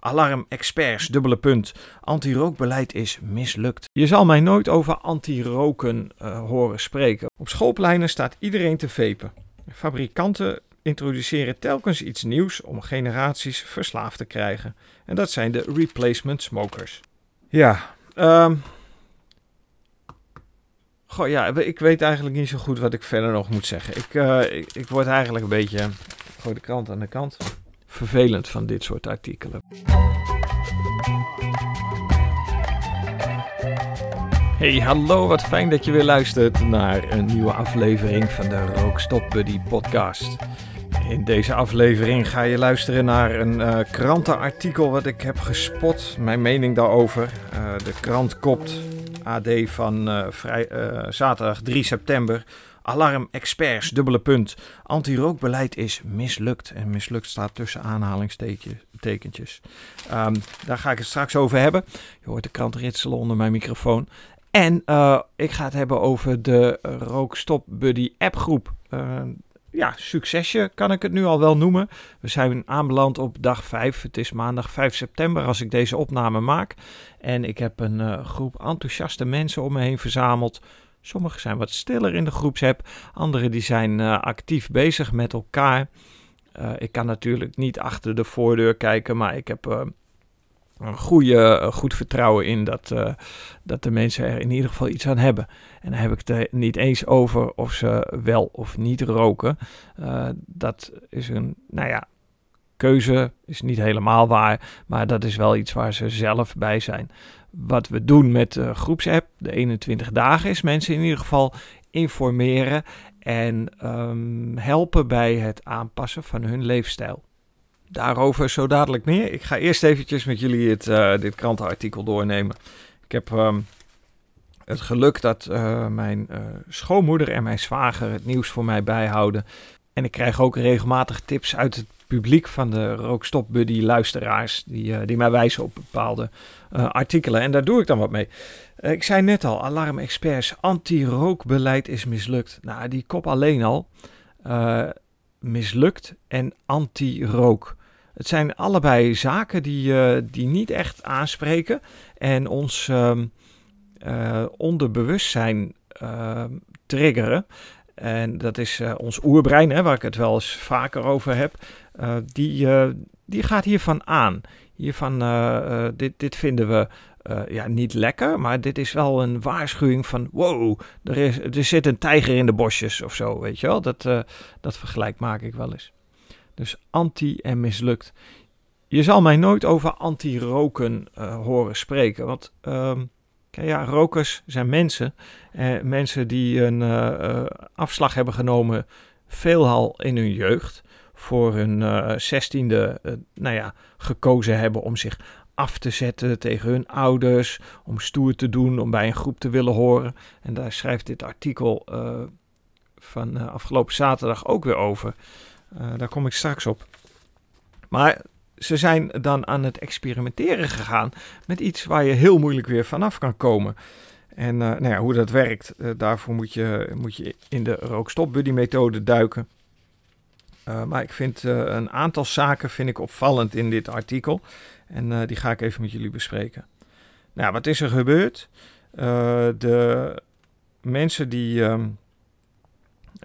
Alarm experts, dubbele punt. Anti-rookbeleid is mislukt. Je zal mij nooit over anti-roken uh, horen spreken. Op schoolpleinen staat iedereen te vepen. Fabrikanten introduceren telkens iets nieuws om generaties verslaafd te krijgen. En dat zijn de replacement smokers. Ja, um, Goh, ja, ik weet eigenlijk niet zo goed wat ik verder nog moet zeggen. Ik, uh, ik, ik, word eigenlijk een beetje, gooi de krant aan de kant, vervelend van dit soort artikelen. Hey, hallo, wat fijn dat je weer luistert naar een nieuwe aflevering van de Rookstop Buddy podcast. In deze aflevering ga je luisteren naar een uh, krantenartikel wat ik heb gespot. Mijn mening daarover. Uh, de krant kopt AD van uh, vrij, zaterdag 3 september. Alarm experts, dubbele punt. Anti-rookbeleid is mislukt. En mislukt staat tussen aanhalingstekentjes. Um, daar ga ik het straks over hebben. Je hoort de krant ritselen onder mijn microfoon. En uh, ik ga het hebben over de Rookstop Buddy appgroep. Uh, ja, succesje kan ik het nu al wel noemen. We zijn aanbeland op dag 5. Het is maandag 5 september als ik deze opname maak. En ik heb een uh, groep enthousiaste mensen om me heen verzameld. Sommigen zijn wat stiller in de groepsapp. Anderen die zijn uh, actief bezig met elkaar. Uh, ik kan natuurlijk niet achter de voordeur kijken, maar ik heb een goede, goed vertrouwen in dat, uh, dat de mensen er in ieder geval iets aan hebben. En dan heb ik het niet eens over of ze wel of niet roken. Uh, dat is een, nou ja, keuze is niet helemaal waar, maar dat is wel iets waar ze zelf bij zijn. Wat we doen met de groepsapp, de 21 dagen, is mensen in ieder geval informeren en um, helpen bij het aanpassen van hun leefstijl. Daarover zo dadelijk meer. Ik ga eerst eventjes met jullie het, uh, dit krantenartikel doornemen. Ik heb um, het geluk dat uh, mijn schoonmoeder en mijn zwager het nieuws voor mij bijhouden. En ik krijg ook regelmatig tips uit het publiek van de Rookstop Buddy luisteraars. Die, die mij wijzen op bepaalde artikelen. En daar doe ik dan wat mee. ik zei net al, Alarm Experts, anti-rookbeleid is mislukt. Nou, die kop alleen al. mislukt en anti-rook. Het zijn allebei zaken die, die niet echt aanspreken en ons uh, onderbewustzijn ehm, triggeren. En dat is eh, ons oerbrein, hè, waar ik het wel eens vaker over heb. die, die gaat hiervan aan. Hiervan, dit, dit vinden we ja, niet lekker, maar dit is wel een waarschuwing van wow, er, is, er zit een tijger in de bosjes of zo, weet je wel. Dat, dat vergelijk maak ik wel eens. Dus anti en mislukt. Je zal mij nooit over anti-roken horen spreken. Want uh, ja, rokers zijn mensen. Uh, mensen die een uh, afslag hebben genomen, veelal in hun jeugd. Voor hun zestiende, nou ja, gekozen hebben om zich af te zetten tegen hun ouders. Om stoer te doen, om bij een groep te willen horen. En daar schrijft dit artikel van afgelopen zaterdag ook weer over. Uh, daar kom ik straks op. Maar ze zijn dan aan het experimenteren gegaan met iets waar je heel moeilijk weer vanaf kan komen. En uh, nou ja, hoe dat werkt, uh, daarvoor moet je, moet je in de rookstopbuddy-methode duiken. maar ik vind een aantal zaken vind ik opvallend in dit artikel. En die ga ik even met jullie bespreken. Nou, wat is er gebeurd? de mensen die um,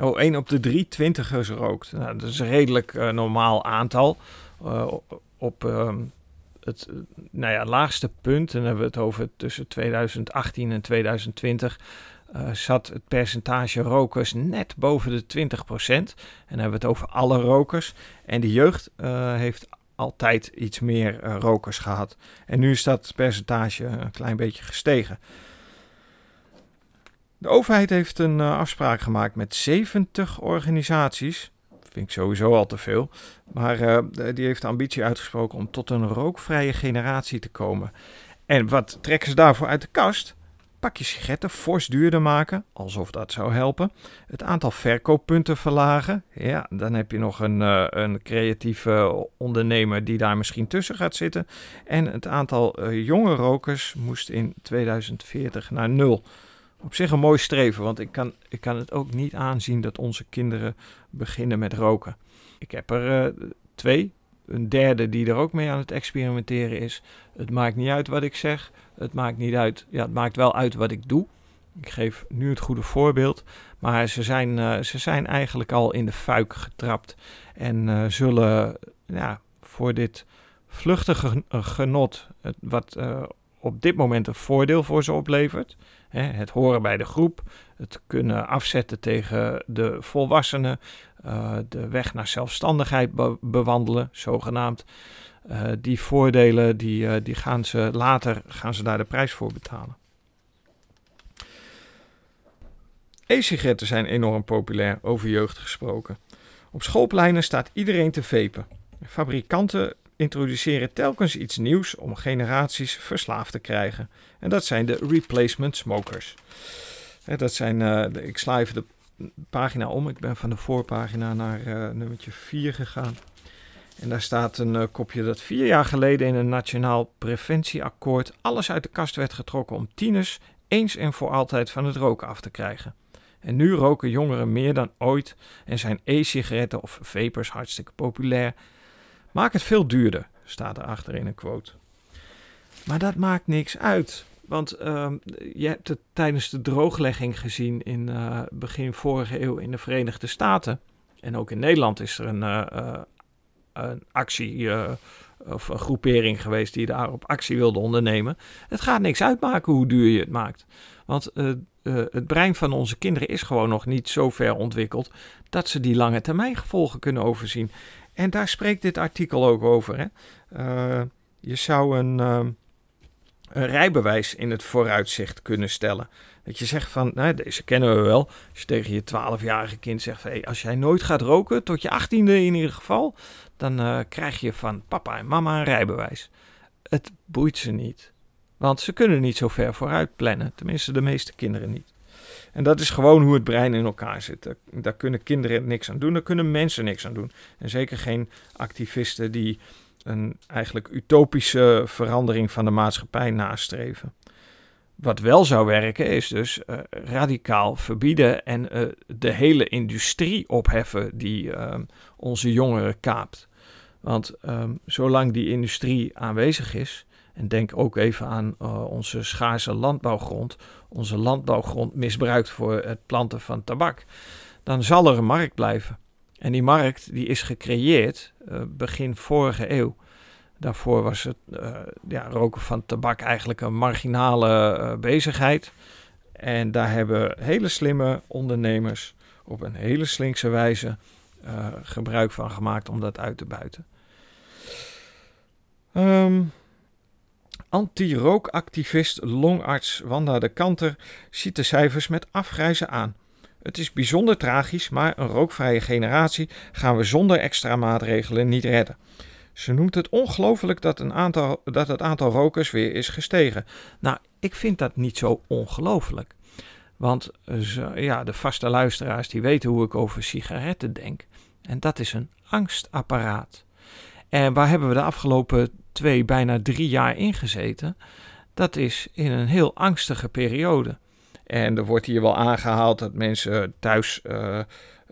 Oh, 1 op de drie twintigers rookt. Nou, dat is een redelijk normaal aantal. Uh, op uh, het nou ja, laagste punt, en dan hebben we het over tussen 2018 en 2020, uh, zat het percentage rokers net boven de 20%. En dan hebben we het over alle rokers. En de jeugd heeft altijd iets meer rokers gehad. En nu is dat percentage een klein beetje gestegen. De overheid heeft een afspraak gemaakt met 70 organisaties. Vind ik sowieso al te veel. Maar uh, die heeft de ambitie uitgesproken om tot een rookvrije generatie te komen. En wat trekken ze daarvoor uit de kast? Pak je sigaretten fors duurder maken, alsof dat zou helpen. Het aantal verkooppunten verlagen. Ja, dan heb je nog een, uh, een creatieve ondernemer die daar misschien tussen gaat zitten. En het aantal jonge rokers moest in 2040 naar nul op zich een mooi streven, want ik kan, ik kan het ook niet aanzien dat onze kinderen beginnen met roken. Ik heb er uh, twee, een derde die er ook mee aan het experimenteren is. Het maakt niet uit wat ik zeg. Het maakt niet uit. Ja, het maakt wel uit wat ik doe. Ik geef nu het goede voorbeeld. Maar ze zijn, uh, ze zijn eigenlijk al in de fuik getrapt. En uh, zullen ja, voor dit vluchtige genot, wat op dit moment een voordeel voor ze oplevert. Het horen bij de groep, het kunnen afzetten tegen de volwassenen, uh, de weg naar zelfstandigheid be bewandelen, zogenaamd. Uh, die voordelen die, die gaan ze later gaan ze daar de prijs voor betalen. E-sigaretten zijn enorm populair, over jeugd gesproken. Op schoolpleinen staat iedereen te vepen. Fabrikanten introduceren telkens iets nieuws om generaties verslaafd te krijgen. En dat zijn de replacement smokers. Dat zijn, uh, ik sla even de pagina om. Ik ben van de voorpagina naar uh, nummertje 4 gegaan. En daar staat een uh, kopje dat vier jaar geleden in een nationaal preventieakkoord alles uit de kast werd getrokken om tieners eens en voor altijd van het roken af te krijgen. En nu roken jongeren meer dan ooit en zijn e-sigaretten of vapers hartstikke populair. Maak het veel duurder, staat erachter in een quote. Maar dat maakt niks uit. Want uh, je hebt het tijdens de drooglegging gezien in uh, begin vorige eeuw in de Verenigde Staten. En ook in Nederland is er een, uh, een actie of een groepering geweest die daarop actie wilde ondernemen. Het gaat niks uitmaken hoe duur je het maakt. Want het brein van onze kinderen is gewoon nog niet zo ver ontwikkeld dat ze die lange termijn gevolgen kunnen overzien. En daar spreekt dit artikel ook over. Hè? Uh, je zou een, uh, een, rijbewijs in het vooruitzicht kunnen stellen. Dat je zegt van, nou, deze kennen we wel. Als je tegen je 12-jarige kind zegt, van, als jij nooit gaat roken, tot je 18e in ieder geval, dan uh, krijg je van papa en mama een rijbewijs. Het boeit ze niet. Want ze kunnen niet zo ver vooruit plannen. Tenminste, de meeste kinderen niet. En dat is gewoon hoe het brein in elkaar zit. Daar, kunnen kinderen niks aan doen, daar kunnen mensen niks aan doen. En zeker geen activisten die een eigenlijk utopische verandering van de maatschappij nastreven. Wat wel zou werken is dus uh, radicaal verbieden en uh, de hele industrie opheffen die uh, onze jongeren kaapt. Want um, zolang die industrie aanwezig is, en denk ook even aan uh, onze schaarse landbouwgrond, onze landbouwgrond misbruikt voor het planten van tabak, dan zal er een markt blijven. En die markt die is gecreëerd uh, begin vorige eeuw. Daarvoor was het uh, ja, roken van tabak eigenlijk een marginale bezigheid. En daar hebben hele slimme ondernemers op een hele slinkse wijze gebruik van gemaakt om dat uit te buiten. Um, Anti-rookactivist longarts Wanda de Kanter ziet de cijfers met afgrijzen aan. Het is bijzonder tragisch, maar een rookvrije generatie gaan we zonder extra maatregelen niet redden. Ze noemt het ongelooflijk dat, dat het aantal rokers weer is gestegen. Nou, ik vind dat niet zo ongelooflijk. Want ja, de vaste luisteraars die weten hoe ik over sigaretten denk. En dat is een angstapparaat. En waar hebben we de afgelopen twee, bijna drie jaar ingezeten. Dat is in een heel angstige periode. En er wordt hier wel aangehaald dat mensen thuis, uh,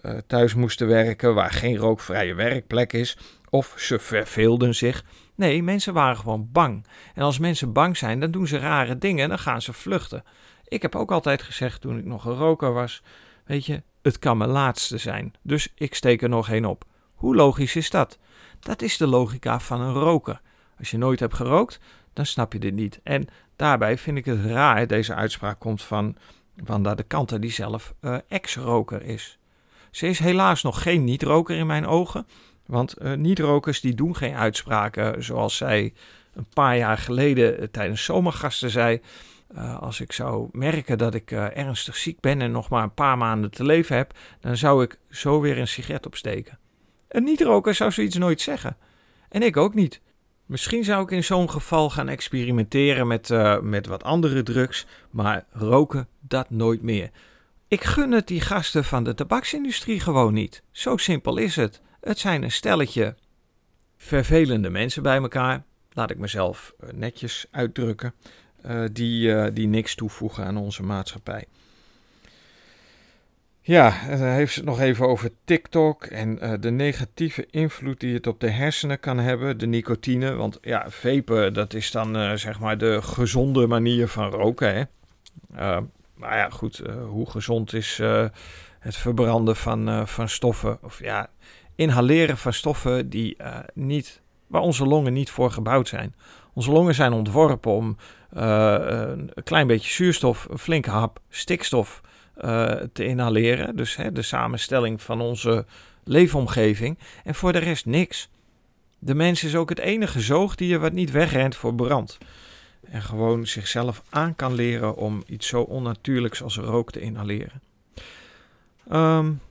uh, thuis moesten werken waar geen rookvrije werkplek is. Of ze verveelden zich. Nee, mensen waren gewoon bang. En als mensen bang zijn, dan doen ze rare dingen en dan gaan ze vluchten. Ik heb ook altijd gezegd toen ik nog een roker was: Weet je, het kan mijn laatste zijn. Dus ik steek er nog één op. Hoe logisch is dat? Dat is de logica van een roker. Als je nooit hebt gerookt, dan snap je dit niet. En daarbij vind ik het raar, deze uitspraak komt van Wanda de Kanter, die zelf uh, ex-roker is. Ze is helaas nog geen niet-roker in mijn ogen, want uh, niet-rokers die doen geen uitspraken zoals zij een paar jaar geleden uh, tijdens zomergasten zei. als ik zou merken dat ik ernstig ziek ben en nog maar een paar maanden te leven heb, dan zou ik zo weer een sigaret opsteken. Een niet-roker zou zoiets nooit zeggen. En ik ook niet. Misschien zou ik in zo'n geval gaan experimenteren met, uh, met wat andere drugs, maar roken dat nooit meer. Ik gun het die gasten van de tabaksindustrie gewoon niet. Zo simpel is het. Het zijn een stelletje vervelende mensen bij elkaar, laat ik mezelf uh, netjes uitdrukken, uh, die, die niks toevoegen aan onze maatschappij. Ja, dan heeft ze het nog even over TikTok en uh, de negatieve invloed die het op de hersenen kan hebben, de nicotine. Want ja, vapen, dat is dan uh, zeg maar de gezonde manier van roken. Hè? Maar ja, goed, hoe gezond is het verbranden van, van stoffen? Of ja, inhaleren van stoffen die niet, waar onze longen niet voor gebouwd zijn. Onze longen zijn ontworpen om een klein beetje zuurstof, een flinke hap stikstof te inhaleren. Dus hè, de samenstelling van onze leefomgeving. En voor de rest niks. De mens is ook het enige zoogdier wat niet wegrent voor brand. En gewoon zichzelf aan kan leren om iets zo onnatuurlijks als rook te inhaleren. Um,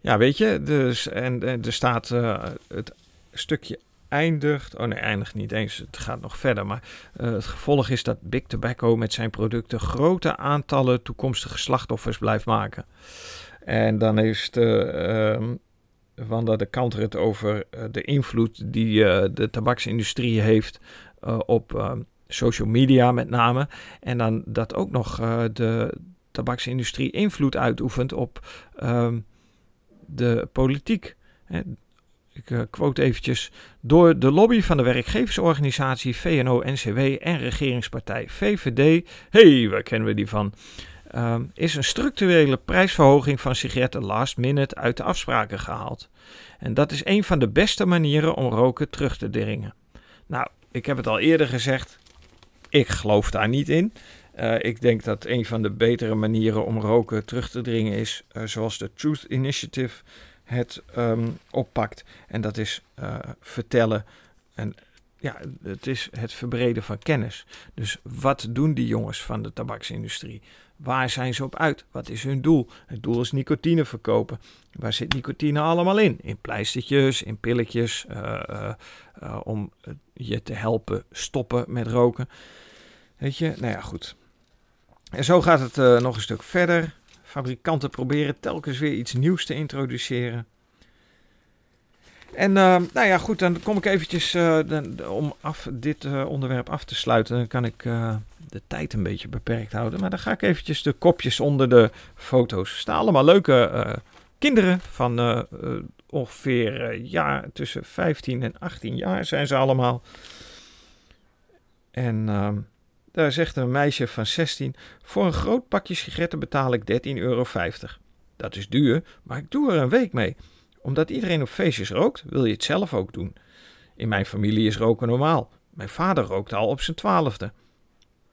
ja, weet je, dus, en, er staat uh, het stukje eindigt. Oh nee, eindigt niet eens. Het gaat nog verder. Maar uh, het gevolg is dat Big Tobacco met zijn producten grote aantallen toekomstige slachtoffers blijft maken. En dan heeft uh, um, Wanda de Kanter het over uh, de invloed die uh, de tabaksindustrie heeft op uh, social media met name. En dan dat ook nog de tabaksindustrie invloed uitoefent op um, de politiek. Ik uh, quote eventjes. Door de lobby van de werkgeversorganisatie VNO-NCW en regeringspartij VVD, hey, waar kennen we die van, uh, is een structurele prijsverhoging van sigaretten last minute uit de afspraken gehaald. En dat is een van de beste manieren om roken terug te dringen. Nou, ik heb het al eerder gezegd, ik geloof daar niet in. Uh, ik denk dat een van de betere manieren om roken terug te dringen is, uh, zoals de Truth Initiative het um, oppakt. En dat is uh, vertellen. En ja, het is het verbreden van kennis. Dus wat doen die jongens van de tabaksindustrie? Waar zijn ze op uit? Wat is hun doel? Het doel is nicotine verkopen. Waar zit nicotine allemaal in? In pleistertjes, in pilletjes, uh, uh, om je te helpen stoppen met roken. Weet je, nou ja, goed. En zo gaat het nog een stuk verder. Fabrikanten proberen telkens weer iets nieuws te introduceren. En uh, nou ja, goed, dan kom ik eventjes de, om af, dit uh, onderwerp af te sluiten. Dan kan ik de tijd een beetje beperkt houden. Maar dan ga ik eventjes de kopjes onder de foto's. Staan allemaal leuke kinderen van ongeveer ja, tussen 15 en 18 jaar zijn ze allemaal. En ehm, daar zegt een meisje van 16: Voor een groot pakje sigaretten betaal ik 13,50 euro. Dat is duur, maar ik doe er een week mee. Omdat iedereen op feestjes rookt, wil je het zelf ook doen. In mijn familie is roken normaal. Mijn vader rookte al op zijn twaalfde.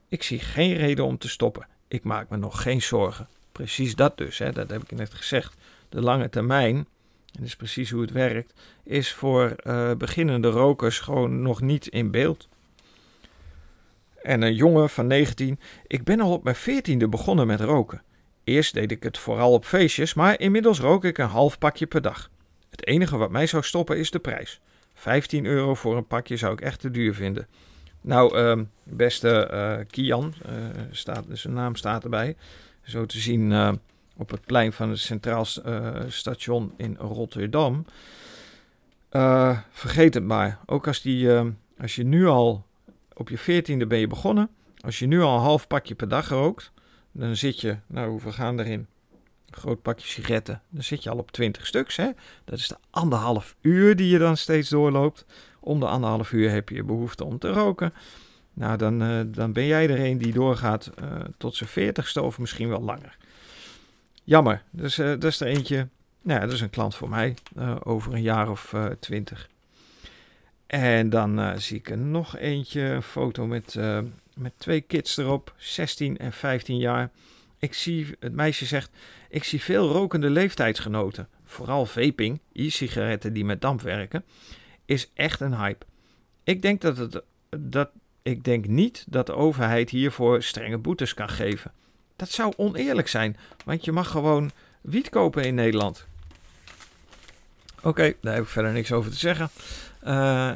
Ik zie geen reden om te stoppen. Ik maak me nog geen zorgen. Precies dat dus, hè, dat heb ik net gezegd. De lange termijn, en dat is precies hoe het werkt, is voor uh, beginnende rokers gewoon nog niet in beeld. En een jongen van 19. Ik ben al op mijn 14e begonnen met roken. Eerst deed ik het vooral op feestjes, maar inmiddels rook ik een half pakje per dag. Het enige wat mij zou stoppen is de prijs. 15 euro voor een pakje zou ik echt te duur vinden. Nou, uh, beste uh, Kian, uh, staat, zijn naam staat erbij. Zo te zien uh, op het plein van het Centraal Station in Rotterdam. vergeet het maar. Ook als, die, als je nu al op je veertiende ben je begonnen. Als je nu al een half pakje per dag rookt, dan zit je, nou hoeveel gaan erin? Een groot pakje sigaretten. Dan zit je al op 20 stuks. Hè? Dat is de anderhalf uur die je dan steeds doorloopt. Om de anderhalf uur heb je behoefte om te roken. Nou, dan, uh, dan ben jij er een die doorgaat uh, tot zijn veertigste of misschien wel langer. Jammer. Dus uh, dat is er eentje. Nou dat is een klant voor mij. over een jaar of twintig. En dan uh, zie ik er nog eentje, een foto met, uh, met twee kids erop, 16 en 15 jaar. Ik zie, het meisje zegt, ik zie veel rokende leeftijdsgenoten, vooral vaping, e-sigaretten die met damp werken, is echt een hype. Ik denk, dat het, dat, ik denk niet dat de overheid hiervoor strenge boetes kan geven. Dat zou oneerlijk zijn, want je mag gewoon wiet kopen in Nederland. Oké, daar heb ik verder niks over te zeggen. Uh,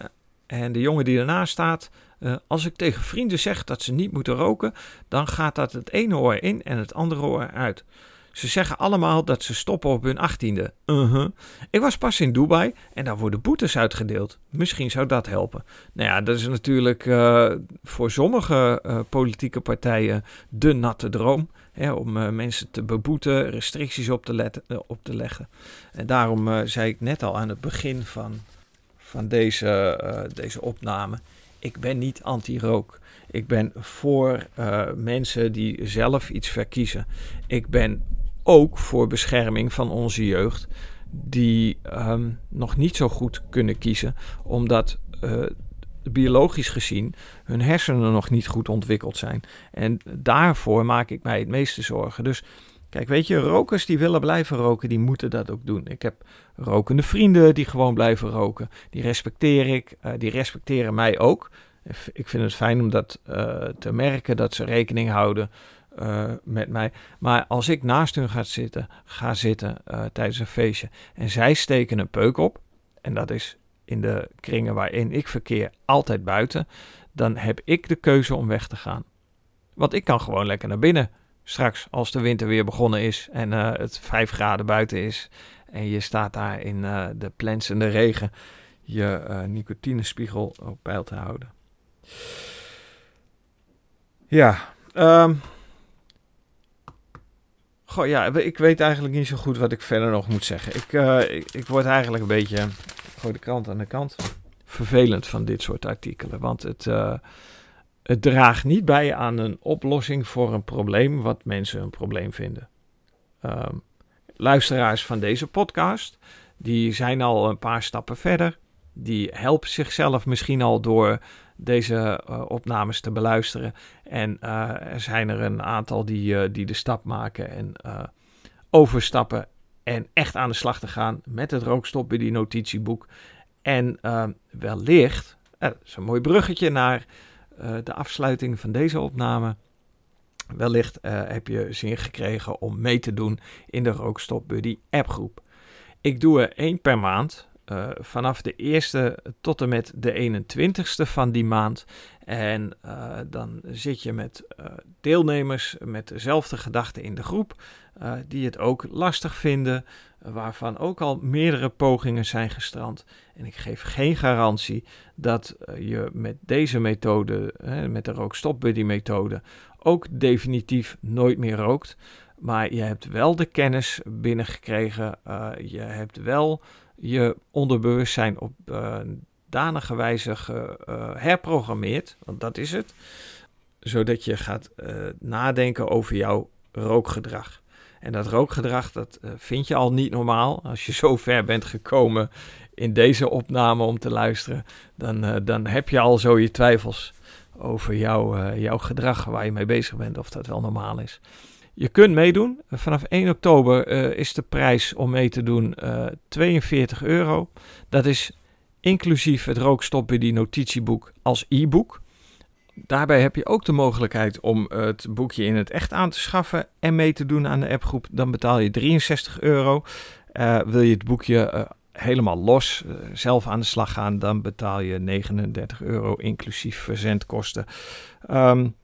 en de jongen die ernaast staat, uh, als ik tegen vrienden zeg dat ze niet moeten roken, dan gaat dat het ene oor in en het andere oor uit. Ze zeggen allemaal dat ze stoppen op hun achttiende. Uh. Ik was pas in Dubai en daar worden boetes uitgedeeld. Misschien zou dat helpen. Nou ja, dat is natuurlijk uh, voor sommige politieke partijen de natte droom. Hè, om mensen te beboeten, restricties op te, op te leggen. En daarom zei ik net al aan het begin van, van deze, deze opname: ik ben niet anti-rook. Ik ben voor mensen die zelf iets verkiezen. Ik ben ook voor bescherming van onze jeugd die um, nog niet zo goed kunnen kiezen, omdat uh, biologisch gezien hun hersenen nog niet goed ontwikkeld zijn. En daarvoor maak ik mij het meeste zorgen. Dus kijk, weet je, rokers die willen blijven roken, die moeten dat ook doen. Ik heb rokende vrienden die gewoon blijven roken. Die respecteer ik, uh, die respecteren mij ook. Ik vind het fijn om dat uh, te merken, dat ze rekening houden uh, met mij. Maar als ik naast hun ga zitten, ga zitten tijdens een feestje en zij steken een peuk op, en dat is in de kringen waarin ik verkeer altijd buiten, dan heb ik de keuze om weg te gaan. Want ik kan gewoon lekker naar binnen. Straks, als de winter weer begonnen is en uh, het 5 graden buiten is en je staat daar in de plensende regen je nicotinespiegel op peil te houden. Ja, um, Goh, ja, ik weet eigenlijk niet zo goed wat ik verder nog moet zeggen. Ik, ik, ik, word eigenlijk een beetje, gooi de krant aan de kant, vervelend van dit soort artikelen. Want het, het draagt niet bij aan een oplossing voor een probleem wat mensen een probleem vinden. Um, luisteraars van deze podcast, die zijn al een paar stappen verder. Die helpen zichzelf misschien al door deze uh, opnames te beluisteren. En uh, er zijn er een aantal die, uh, die de stap maken en overstappen. En echt aan de slag te gaan met het rookstop bij die notitieboek. En wellicht, dat is een mooi bruggetje naar de afsluiting van deze opname. Wellicht heb je zin gekregen om mee te doen in de Rookstop Buddy appgroep. Ik doe er één per maand. Uh, vanaf de eerste tot en met de 21ste van die maand. En dan zit je met deelnemers met dezelfde gedachten in de groep, die het ook lastig vinden, waarvan ook al meerdere pogingen zijn gestrand. En ik geef geen garantie dat je met deze methode, met de rookstopbuddy methode, ook definitief nooit meer rookt. Maar je hebt wel de kennis binnengekregen, je hebt wel je onderbewustzijn op uh, danige wijze geherprogrammeerd, want dat is het, zodat je gaat nadenken over jouw rookgedrag. En dat rookgedrag, dat uh, vind je al niet normaal. Als je zo ver bent gekomen in deze opname om te luisteren, dan, dan heb je al zo je twijfels over jouw, jouw gedrag waar je mee bezig bent, of dat wel normaal is. Je kunt meedoen. Vanaf 1 oktober is de prijs om mee te doen uh, eh, 42 euro. Dat is inclusief het rookstopbuddy notitieboek als e-book. Daarbij heb je ook de mogelijkheid om het boekje in het echt aan te schaffen en mee te doen aan de appgroep. Dan betaal je 63 euro. Uh, wil je het boekje helemaal los zelf aan de slag gaan, dan betaal je 39 euro inclusief verzendkosten. Um,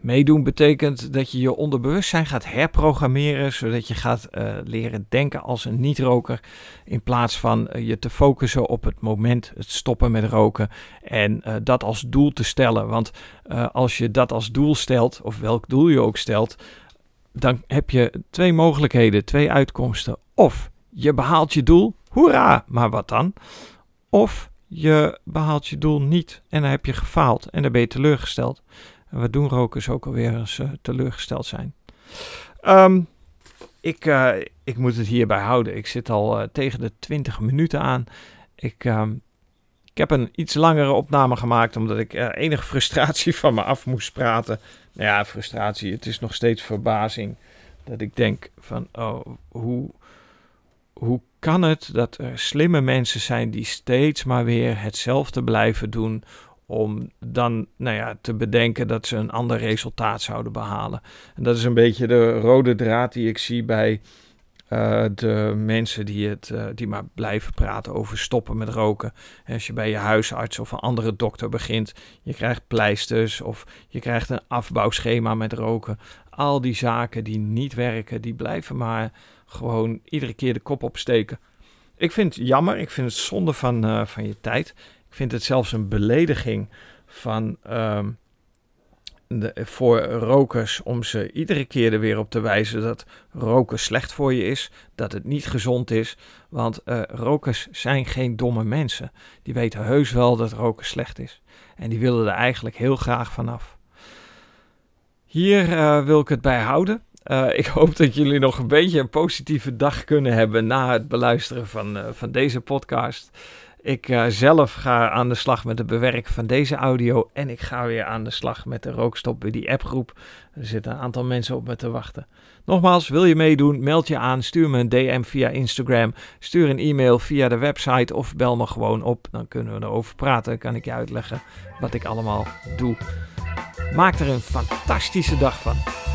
Meedoen betekent dat je je onderbewustzijn gaat herprogrammeren, zodat je gaat uh, leren denken als een niet-roker, in plaats van uh, je te focussen op het moment, het stoppen met roken en uh, dat als doel te stellen. Want als je dat als doel stelt, of welk doel je ook stelt, dan heb je twee mogelijkheden, twee uitkomsten. Of je behaalt je doel, hoera, maar wat dan? Of je behaalt je doel niet en dan heb je gefaald en dan ben je teleurgesteld. Wat doen rokers ook alweer eens uh, teleurgesteld zijn. Um, ik, uh, ik moet het hierbij houden. Ik zit al uh, tegen de 20 minuten aan. Ik, um, ik heb een iets langere opname gemaakt omdat ik enige frustratie van me af moest praten. Nou ja, frustratie. Het is nog steeds verbazing dat ik denk van, oh, hoe, hoe kan het dat er slimme mensen zijn die steeds maar weer hetzelfde blijven doen om dan nou ja, te bedenken dat ze een ander resultaat zouden behalen. En dat is een beetje de rode draad die ik zie bij uh, de mensen die, het, uh, die maar blijven praten over stoppen met roken. Als je bij je huisarts of een andere dokter begint, je krijgt pleisters of je krijgt een afbouwschema met roken. Al die zaken die niet werken, die blijven maar gewoon iedere keer de kop opsteken. Ik vind het jammer, ik vind het zonde van, uh, van je tijd. Ik vind het zelfs een belediging van, um, de, voor rokers om ze iedere keer er weer op te wijzen dat roken slecht voor je is, dat het niet gezond is. Want uh, rokers zijn geen domme mensen. Die weten heus wel dat roken slecht is. En die willen er eigenlijk heel graag vanaf. Hier uh, wil ik het bij houden. Uh, ik hoop dat jullie nog een beetje een positieve dag kunnen hebben na het beluisteren van, van deze podcast. Ik uh, zelf ga aan de slag met het bewerken van deze audio. En ik ga weer aan de slag met de rookstop die appgroep. Er zitten een aantal mensen op me te wachten. Nogmaals, wil je meedoen? Meld je aan. Stuur me een DM via Instagram. Stuur een e-mail via de website of bel me gewoon op. Dan kunnen we erover praten. Kan ik je uitleggen wat ik allemaal doe. Maak er een fantastische dag van.